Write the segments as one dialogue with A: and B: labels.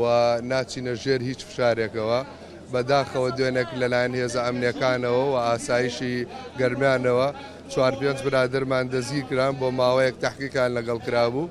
A: و ناچینە ژێر هیچ فشارێکەوە بەداخەوە دوێنێک لەلایەن هێزە ئەمنیەکانەوە و ئاسایشی گەرمیانەوە چوار پێنج برادرمان دەزیکران بۆ ماوەیەک تحقیقان لەگەڵ کرابوو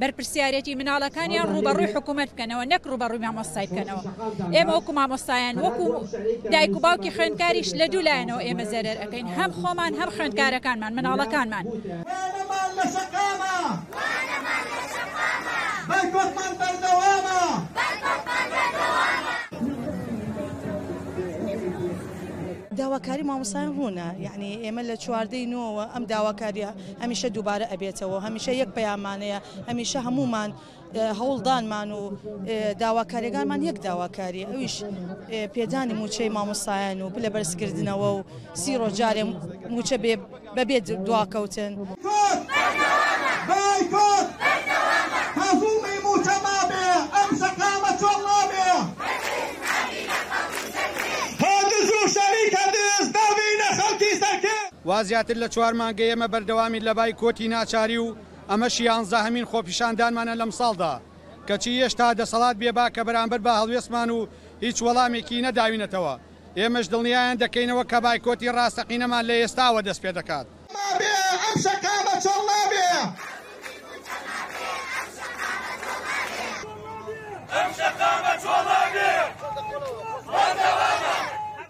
B: بەرپرسیارێتی مناڵەکانیان ڕووبەڕووی حکومەت بکەنەوە نەک ڕووبەڕووی مامۆستای بکەنەوە ئێمە وەکو مامۆستایان وەکو دایک و باوکی خوێندکاریش لە دوو لایەنەوە ئێمە زەرەر ئەکەین هەم خۆمان هەم خوێندکارەکانمان مناڵەکانمان.
C: هەمیشە دووبارە ئەبێتەوە و هەمیشە یەک پەیامانەیە، هەمیشە هەموومان هەوڵدانمان و داواکاریەکانمان یەک داواکاریە ئەویش پێدانی موچەی مامۆستایان و پلە بەرزکردنەوە و سی ڕۆژ
D: جارێ موچە بێ بەبێ دواکەوتن. وا
E: زیاتر لە چوار مانگە ئێمە بەردەوامین لە بای کۆتی ناچاری و ئەمەش یانزە هەمین خۆپیشاندانمانە لەمساڵدا، کەچی یێشتا دەسەڵات بێ باکە بەرامبەر با هەڵوێستمان و هیچ وەڵامێکی نە داوینەتەوە، ئێمەش دڵنیایان دەکەینەوە کە بایکۆتی ڕاستەقینەمان لە ئێستاوە دەست پێ دەکات.